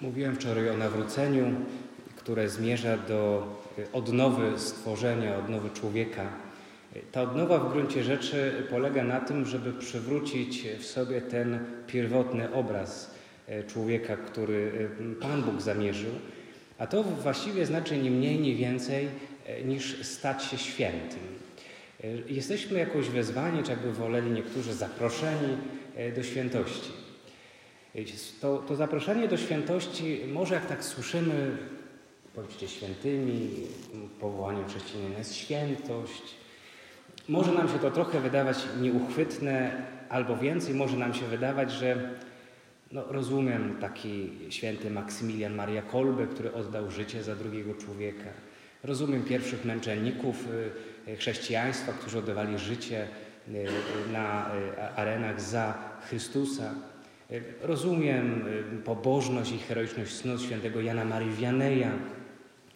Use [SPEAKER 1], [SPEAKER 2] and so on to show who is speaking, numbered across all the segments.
[SPEAKER 1] Mówiłem wczoraj o nawróceniu, które zmierza do odnowy stworzenia, odnowy człowieka. Ta odnowa w gruncie rzeczy polega na tym, żeby przywrócić w sobie ten pierwotny obraz człowieka, który Pan Bóg zamierzył. A to właściwie znaczy nie mniej, nie więcej niż stać się świętym. Jesteśmy jakoś wezwani, czy jakby woleli niektórzy zaproszeni do świętości. To, to zaproszenie do świętości, może jak tak słyszymy, bądźcie świętymi, powołanie chrześcijanina jest świętość. Może nam się to trochę wydawać nieuchwytne, albo więcej może nam się wydawać, że no, rozumiem taki święty Maksymilian Maria Kolbe, który oddał życie za drugiego człowieka. Rozumiem pierwszych męczenników y, y, chrześcijaństwa, którzy oddawali życie y, na arenach za Chrystusa. Rozumiem y, pobożność i heroiczność snu świętego Jana Marii Wianeja.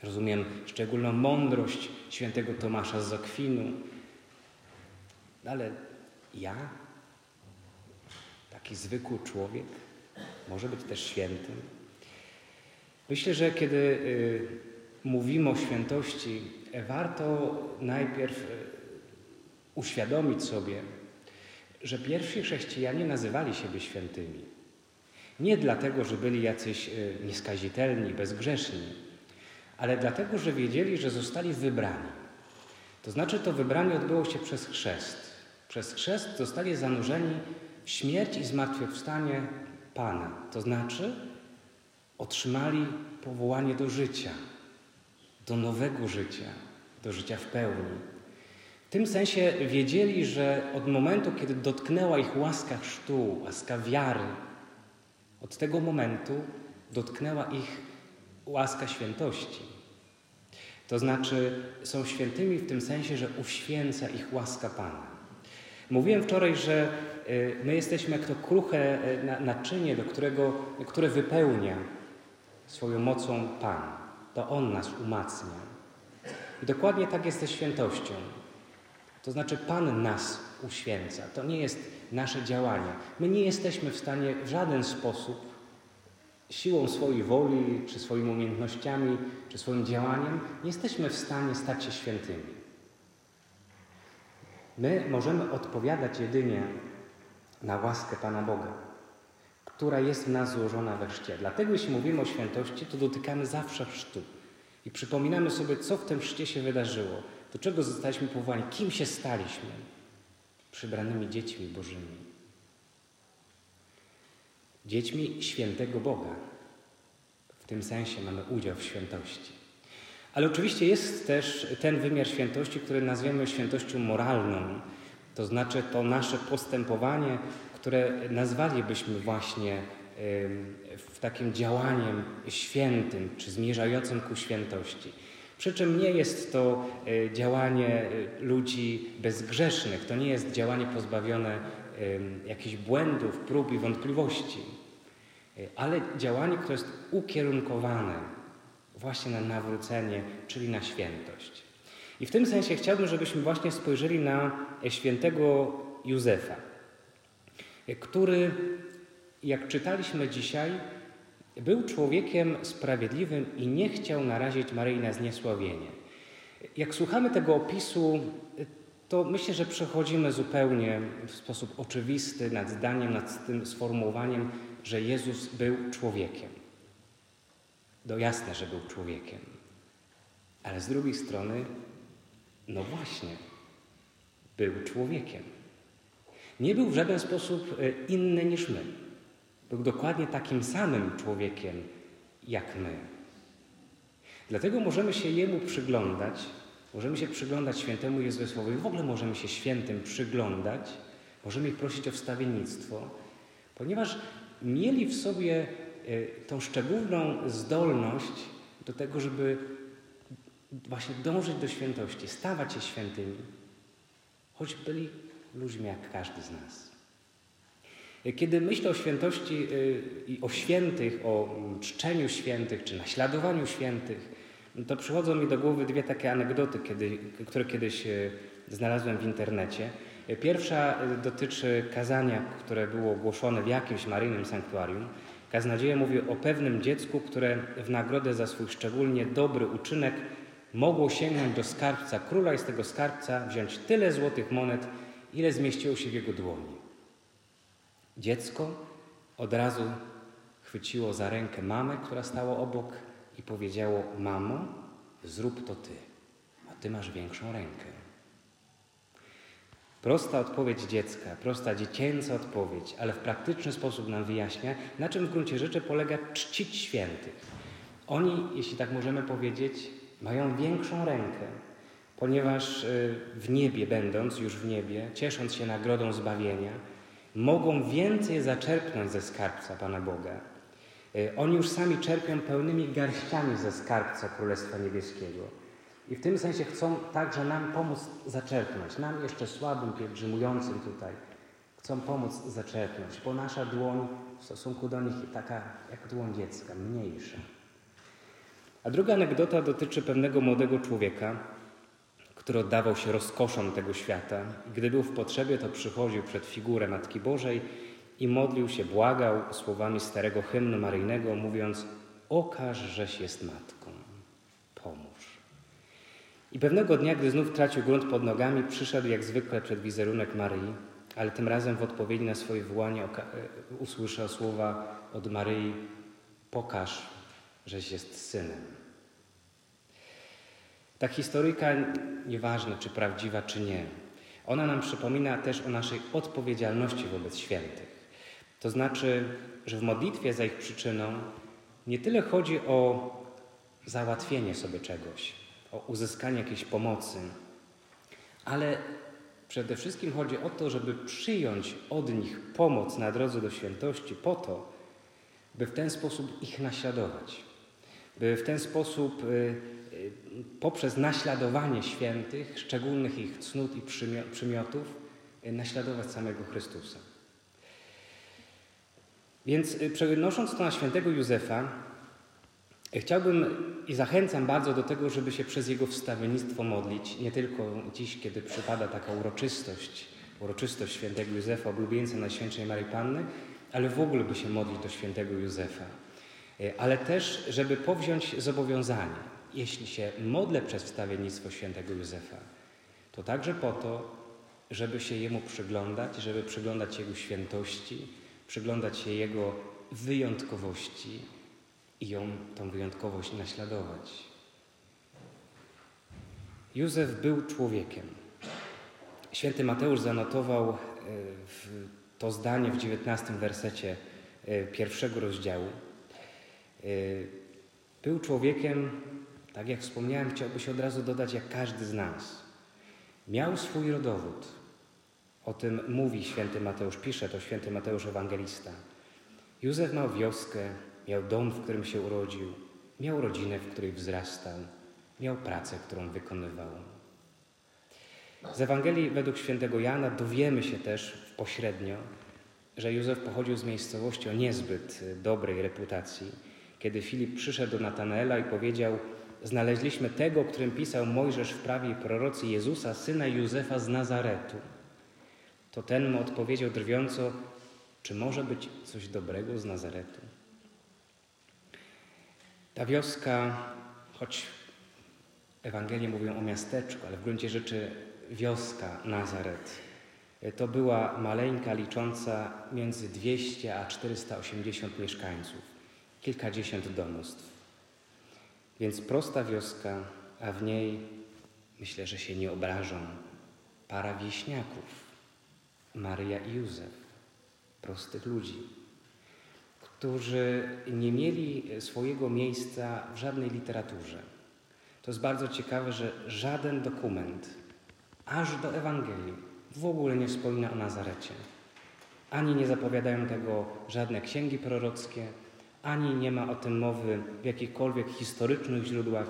[SPEAKER 1] Rozumiem szczególną mądrość świętego Tomasza z Akwinu. Ale ja, taki zwykły człowiek, może być też świętym. Myślę, że kiedy y, mówimy o świętości, warto najpierw y, uświadomić sobie, że pierwsi chrześcijanie nazywali siebie świętymi. Nie dlatego, że byli jacyś e, nieskazitelni, bezgrzeszni, ale dlatego, że wiedzieli, że zostali wybrani. To znaczy, to wybranie odbyło się przez chrzest. Przez chrzest zostali zanurzeni w śmierć i zmartwychwstanie Pana. To znaczy, otrzymali powołanie do życia, do nowego życia, do życia w pełni. W tym sensie wiedzieli, że od momentu, kiedy dotknęła ich łaska chrztu, łaska wiary, od tego momentu dotknęła ich łaska świętości. To znaczy są świętymi w tym sensie, że uświęca ich łaska Pana. Mówiłem wczoraj, że y, my jesteśmy jak to kruche y, naczynie, do którego, które wypełnia swoją mocą Pan. To On nas umacnia. I dokładnie tak jest ze świętością. To znaczy Pan nas uświęca. To nie jest nasze działanie. My nie jesteśmy w stanie w żaden sposób siłą swojej woli, czy swoimi umiejętnościami, czy swoim działaniem, nie jesteśmy w stanie stać się świętymi. My możemy odpowiadać jedynie na łaskę Pana Boga, która jest w nas złożona we chrzcie. Dlatego jeśli mówimy o świętości, to dotykamy zawsze chrztu i przypominamy sobie, co w tym chrzcie się wydarzyło. Do czego zostaliśmy powołani? Kim się staliśmy? Przybranymi dziećmi Bożymi. Dziećmi świętego Boga. W tym sensie mamy udział w świętości. Ale oczywiście jest też ten wymiar świętości, który nazwiemy świętością moralną. To znaczy to nasze postępowanie, które nazwalibyśmy właśnie w takim działaniem świętym, czy zmierzającym ku świętości. Przy czym nie jest to e, działanie e, ludzi bezgrzesznych, to nie jest działanie pozbawione jakichś błędów, prób i wątpliwości, e, ale działanie, które jest ukierunkowane właśnie na nawrócenie, czyli na świętość. I w tym sensie chciałbym, żebyśmy właśnie spojrzeli na świętego Józefa, który, jak czytaliśmy dzisiaj, był człowiekiem sprawiedliwym i nie chciał narazić Maryi na zniesławienie. Jak słuchamy tego opisu, to myślę, że przechodzimy zupełnie w sposób oczywisty nad zdaniem, nad tym sformułowaniem, że Jezus był człowiekiem. No jasne, że był człowiekiem. Ale z drugiej strony, no właśnie, był człowiekiem. Nie był w żaden sposób e, inny niż my. Był dokładnie takim samym człowiekiem jak my. Dlatego możemy się Jemu przyglądać, możemy się przyglądać świętemu Jezusowi, w ogóle możemy się świętym przyglądać, możemy ich prosić o wstawiennictwo, ponieważ mieli w sobie e, tą szczególną zdolność do tego, żeby właśnie dążyć do świętości, stawać się świętymi, choć byli ludźmi jak każdy z nas. Kiedy myślę o świętości y, i o świętych, o mm, czczeniu świętych czy naśladowaniu świętych, to przychodzą mi do głowy dwie takie anegdoty, kiedy, które kiedyś y, znalazłem w internecie. Pierwsza y, dotyczy kazania, które było ogłoszone w jakimś maryjnym sanktuarium Kaznodzieja mówi o pewnym dziecku, które w nagrodę za swój szczególnie dobry uczynek mogło sięgnąć do skarbca króla i z tego skarbca wziąć tyle złotych monet, ile zmieściło się w jego dłoni. Dziecko od razu chwyciło za rękę mamę, która stała obok i powiedziało: Mamo, zrób to ty, a ty masz większą rękę. Prosta odpowiedź dziecka, prosta dziecięca odpowiedź, ale w praktyczny sposób nam wyjaśnia, na czym w gruncie rzeczy polega czcić świętych. Oni, jeśli tak możemy powiedzieć, mają większą rękę, ponieważ y, w niebie będąc, już w niebie, ciesząc się nagrodą zbawienia, mogą więcej zaczerpnąć ze skarbca Pana Boga. Y, oni już sami czerpią pełnymi garściami ze skarbca Królestwa Niebieskiego. I w tym sensie chcą także nam pomóc zaczerpnąć, nam jeszcze słabym, pielgrzymującym tutaj, chcą pomóc zaczerpnąć, bo nasza dłoń w stosunku do nich taka jak dłoń dziecka, mniejsza. A druga anegdota dotyczy pewnego młodego człowieka, który oddawał się rozkoszom tego świata. Gdy był w potrzebie, to przychodził przed figurę Matki Bożej i modlił się, błagał słowami starego hymnu maryjnego, mówiąc: Okaż, żeś jest matką, pomóż. I pewnego dnia, gdy znów tracił grunt pod nogami, przyszedł jak zwykle przed wizerunek Maryi, ale tym razem w odpowiedzi na swoje wołanie e, usłyszał słowa od Maryi: Pokaż, żeś jest synem. Ta historyjka, nieważne czy prawdziwa, czy nie, ona nam przypomina też o naszej odpowiedzialności wobec świętych. To znaczy, że w modlitwie za ich przyczyną nie tyle chodzi o załatwienie sobie czegoś, o uzyskanie jakiejś pomocy, ale przede wszystkim chodzi o to, żeby przyjąć od nich pomoc na drodze do świętości po to, by w ten sposób ich naśladować, by w ten sposób y, poprzez naśladowanie świętych, szczególnych ich cnót i przymiotów, y, naśladować samego Chrystusa. Więc przenosząc to na świętego Józefa, Chciałbym i zachęcam bardzo do tego, żeby się przez jego wstawiennictwo modlić, nie tylko dziś, kiedy przypada taka uroczystość, uroczystość świętego Józefa, oblubieńca Najświętszej Maryi Panny, ale w ogóle by się modlić do świętego Józefa. Ale też, żeby powziąć zobowiązanie, jeśli się modlę przez wstawiennictwo świętego Józefa, to także po to, żeby się Jemu przyglądać, żeby przyglądać Jego świętości, przyglądać się Jego wyjątkowości, i ją, tą wyjątkowość naśladować. Józef był człowiekiem. Święty Mateusz zanotował e, to zdanie w dziewiętnastym wersecie e, pierwszego rozdziału. E, był człowiekiem, tak jak wspomniałem, chciałby się od razu dodać, jak każdy z nas. Miał swój rodowód. O tym mówi święty Mateusz, pisze to święty Mateusz Ewangelista. Józef miał wioskę, Miał dom, w którym się urodził, miał rodzinę, w której wzrastał, miał pracę, którą wykonywał. Z Ewangelii według świętego Jana dowiemy się też pośrednio, że Józef pochodził z miejscowości o niezbyt dobrej reputacji. Kiedy Filip przyszedł do Natanaela i powiedział: Znaleźliśmy tego, o którym pisał Mojżesz w prawie prorocy Jezusa, syna Józefa z Nazaretu. To ten mu odpowiedział drwiąco: Czy może być coś dobrego z Nazaretu? Ta wioska, choć Ewangelie mówią o miasteczku, ale w gruncie rzeczy wioska Nazaret, to była maleńka licząca między 200 a 480 mieszkańców, kilkadziesiąt domostw. Więc prosta wioska, a w niej, myślę, że się nie obrażą, para wieśniaków, Maryja i Józef, prostych ludzi którzy nie mieli swojego miejsca w żadnej literaturze. To jest bardzo ciekawe, że żaden dokument, aż do Ewangelii, w ogóle nie wspomina o Nazarecie. Ani nie zapowiadają tego żadne księgi prorockie, ani nie ma o tym mowy w jakichkolwiek historycznych źródłach.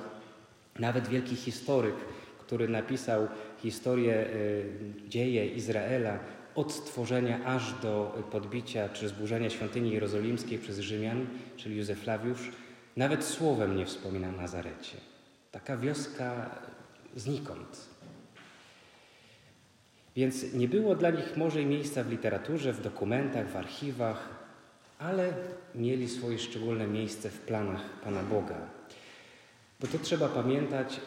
[SPEAKER 1] Nawet wielki historyk, który napisał historię, y, dzieje Izraela, od stworzenia aż do podbicia czy zburzenia świątyni jerozolimskiej przez Rzymian, czyli Józef Flawiusz, nawet słowem nie wspomina o Nazarecie. Taka wioska znikąd. Więc nie było dla nich może i miejsca w literaturze, w dokumentach, w archiwach, ale mieli swoje szczególne miejsce w planach Pana Boga. Bo to trzeba pamiętać,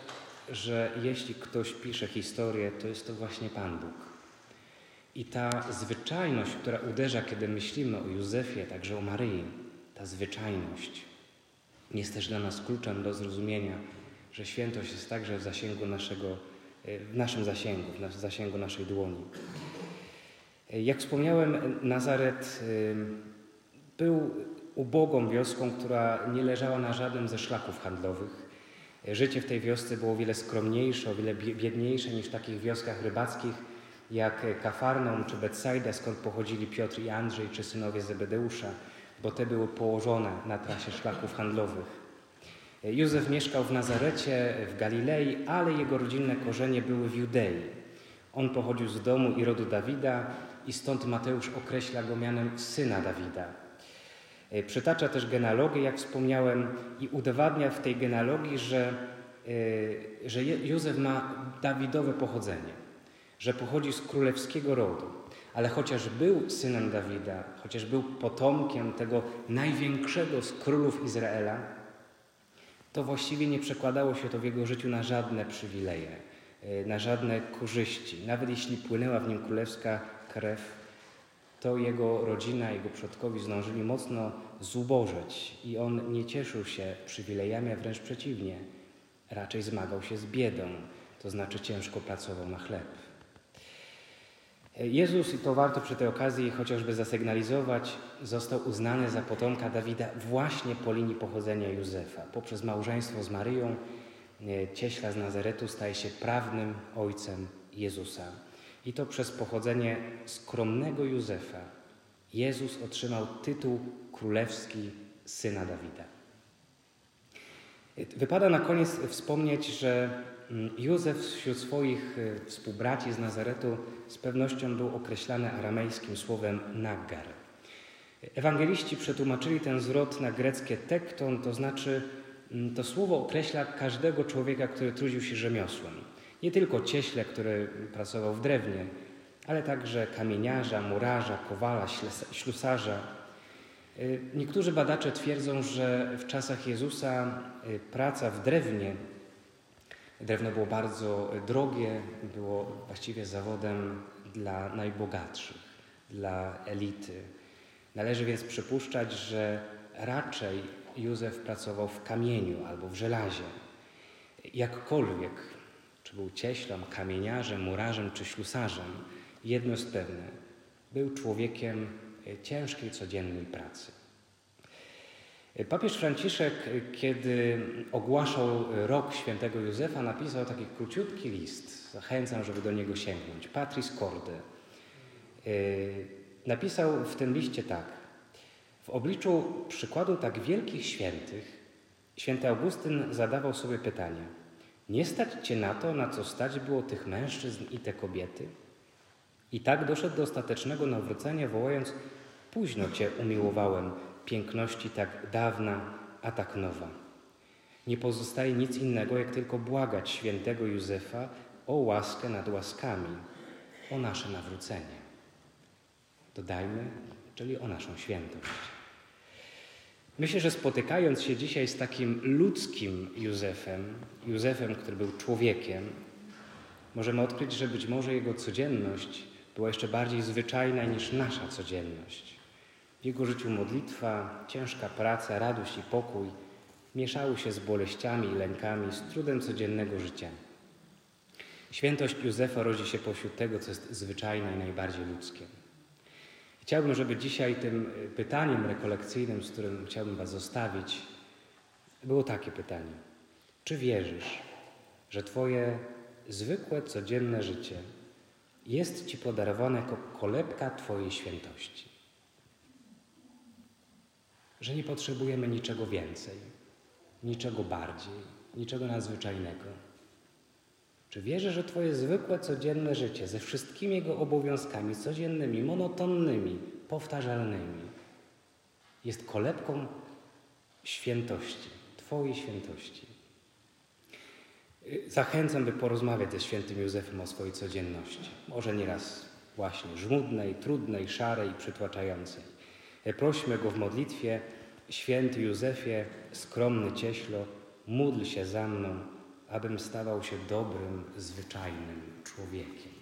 [SPEAKER 1] że jeśli ktoś pisze historię, to jest to właśnie Pan Bóg. I ta zwyczajność, która uderza, kiedy myślimy o Józefie, także o Maryi, ta zwyczajność jest też dla nas kluczem do zrozumienia, że świętość jest także w zasięgu naszego, w naszym zasięgu, w zasięgu naszej dłoni. Jak wspomniałem, Nazaret był ubogą wioską, która nie leżała na żadnym ze szlaków handlowych. Życie w tej wiosce było o wiele skromniejsze, o wiele biedniejsze niż w takich wioskach rybackich jak Kafarnaum czy Betsaida, skąd pochodzili Piotr i Andrzej, czy synowie Zebedeusza, bo te były położone na trasie szlaków handlowych. Józef mieszkał w Nazarecie, w Galilei, ale jego rodzinne korzenie były w Judei. On pochodził z domu i rodu Dawida i stąd Mateusz określa go mianem syna Dawida. E, przytacza też genealogię, jak wspomniałem, i udowadnia w tej genealogii, że, e, że Józef ma Dawidowe pochodzenie, że pochodzi z królewskiego rodu. Ale chociaż był synem Dawida, chociaż był potomkiem tego największego z królów Izraela, to właściwie nie przekładało się to w jego życiu na żadne przywileje, e, na żadne korzyści. Nawet jeśli płynęła w nim królewska krew, to jego rodzina, jego przodkowie zdążyli mocno zubożeć i on nie cieszył się przywilejami, a wręcz przeciwnie, raczej zmagał się z biedą, to znaczy ciężko pracował na chleb. Jezus, i to warto przy tej okazji chociażby zasygnalizować, został uznany za potomka Dawida właśnie po linii pochodzenia Józefa. Poprzez małżeństwo z Maryją e, cieśla z Nazaretu staje się prawnym ojcem Jezusa. I to przez pochodzenie skromnego Józefa Jezus otrzymał tytuł królewski syna Dawida. Wypada na koniec wspomnieć, że mm, Józef wśród swoich e, współbraci z Nazaretu z pewnością był określany aramejskim słowem nagar. Ewangeliści przetłumaczyli ten zwrot na greckie tekton, to znaczy mm, to słowo określa każdego człowieka, który trudził się rzemiosłem. Nie tylko cieśle, który pracował w drewnie, ale także kamieniarza, murarza, kowala, ślusarza. Y, niektórzy badacze twierdzą, że w czasach Jezusa y, praca w drewnie, drewno było bardzo drogie, było właściwie zawodem dla najbogatszych, dla elity. Należy więc przypuszczać, że raczej Józef pracował w kamieniu albo w żelazie. Jakkolwiek czy był cieślą, kamieniarzem, murarzem czy ślusarzem, jedno jest pewne, był człowiekiem e, ciężkiej, codziennej pracy. E, papież Franciszek, e, kiedy ogłaszał rok świętego Józefa, napisał taki króciutki list. Zachęcam, żeby do niego sięgnąć. Patris Corde. Napisał w tym liście tak. W obliczu przykładu tak wielkich świętych, święty Augustyn zadawał sobie pytanie – nie stać cię na to, na co stać było tych mężczyzn i te kobiety? I tak doszedł do ostatecznego nawrócenia, wołając: Późno cię umiłowałem, piękności tak dawna, a tak nowa. Nie pozostaje nic innego, jak tylko błagać świętego Józefa o łaskę nad łaskami, o nasze nawrócenie. Dodajmy, czyli o naszą świętość. Myślę, że spotykając się dzisiaj z takim ludzkim Józefem, Józefem, który był człowiekiem, możemy odkryć, że być może jego codzienność była jeszcze bardziej zwyczajna niż nasza codzienność. W jego życiu modlitwa, ciężka praca, radość i pokój mieszały się z boleściami i lękami, z trudem codziennego życia. Świętość Józefa rodzi się pośród tego, co jest zwyczajne i najbardziej ludzkie. Chciałbym, żeby dzisiaj tym y, pytaniem rekolekcyjnym, z którym chciałbym Was zostawić, było takie pytanie. Czy wierzysz, że Twoje zwykłe, codzienne życie jest Ci podarowane jako kolebka Twojej świętości? Że nie potrzebujemy niczego więcej, niczego bardziej, niczego nadzwyczajnego czy wierzę, że Twoje zwykłe, codzienne życie ze wszystkimi jego obowiązkami codziennymi, monotonnymi, powtarzalnymi jest kolebką świętości, Twojej świętości? Zachęcam, by porozmawiać ze świętym Józefem o swojej codzienności. Może nieraz właśnie żmudnej, trudnej, szarej, przytłaczającej. Prośmy Go w modlitwie, święty Józefie, skromny cieślo, módl się za mną, abym stawał się dobrym, zwyczajnym człowiekiem.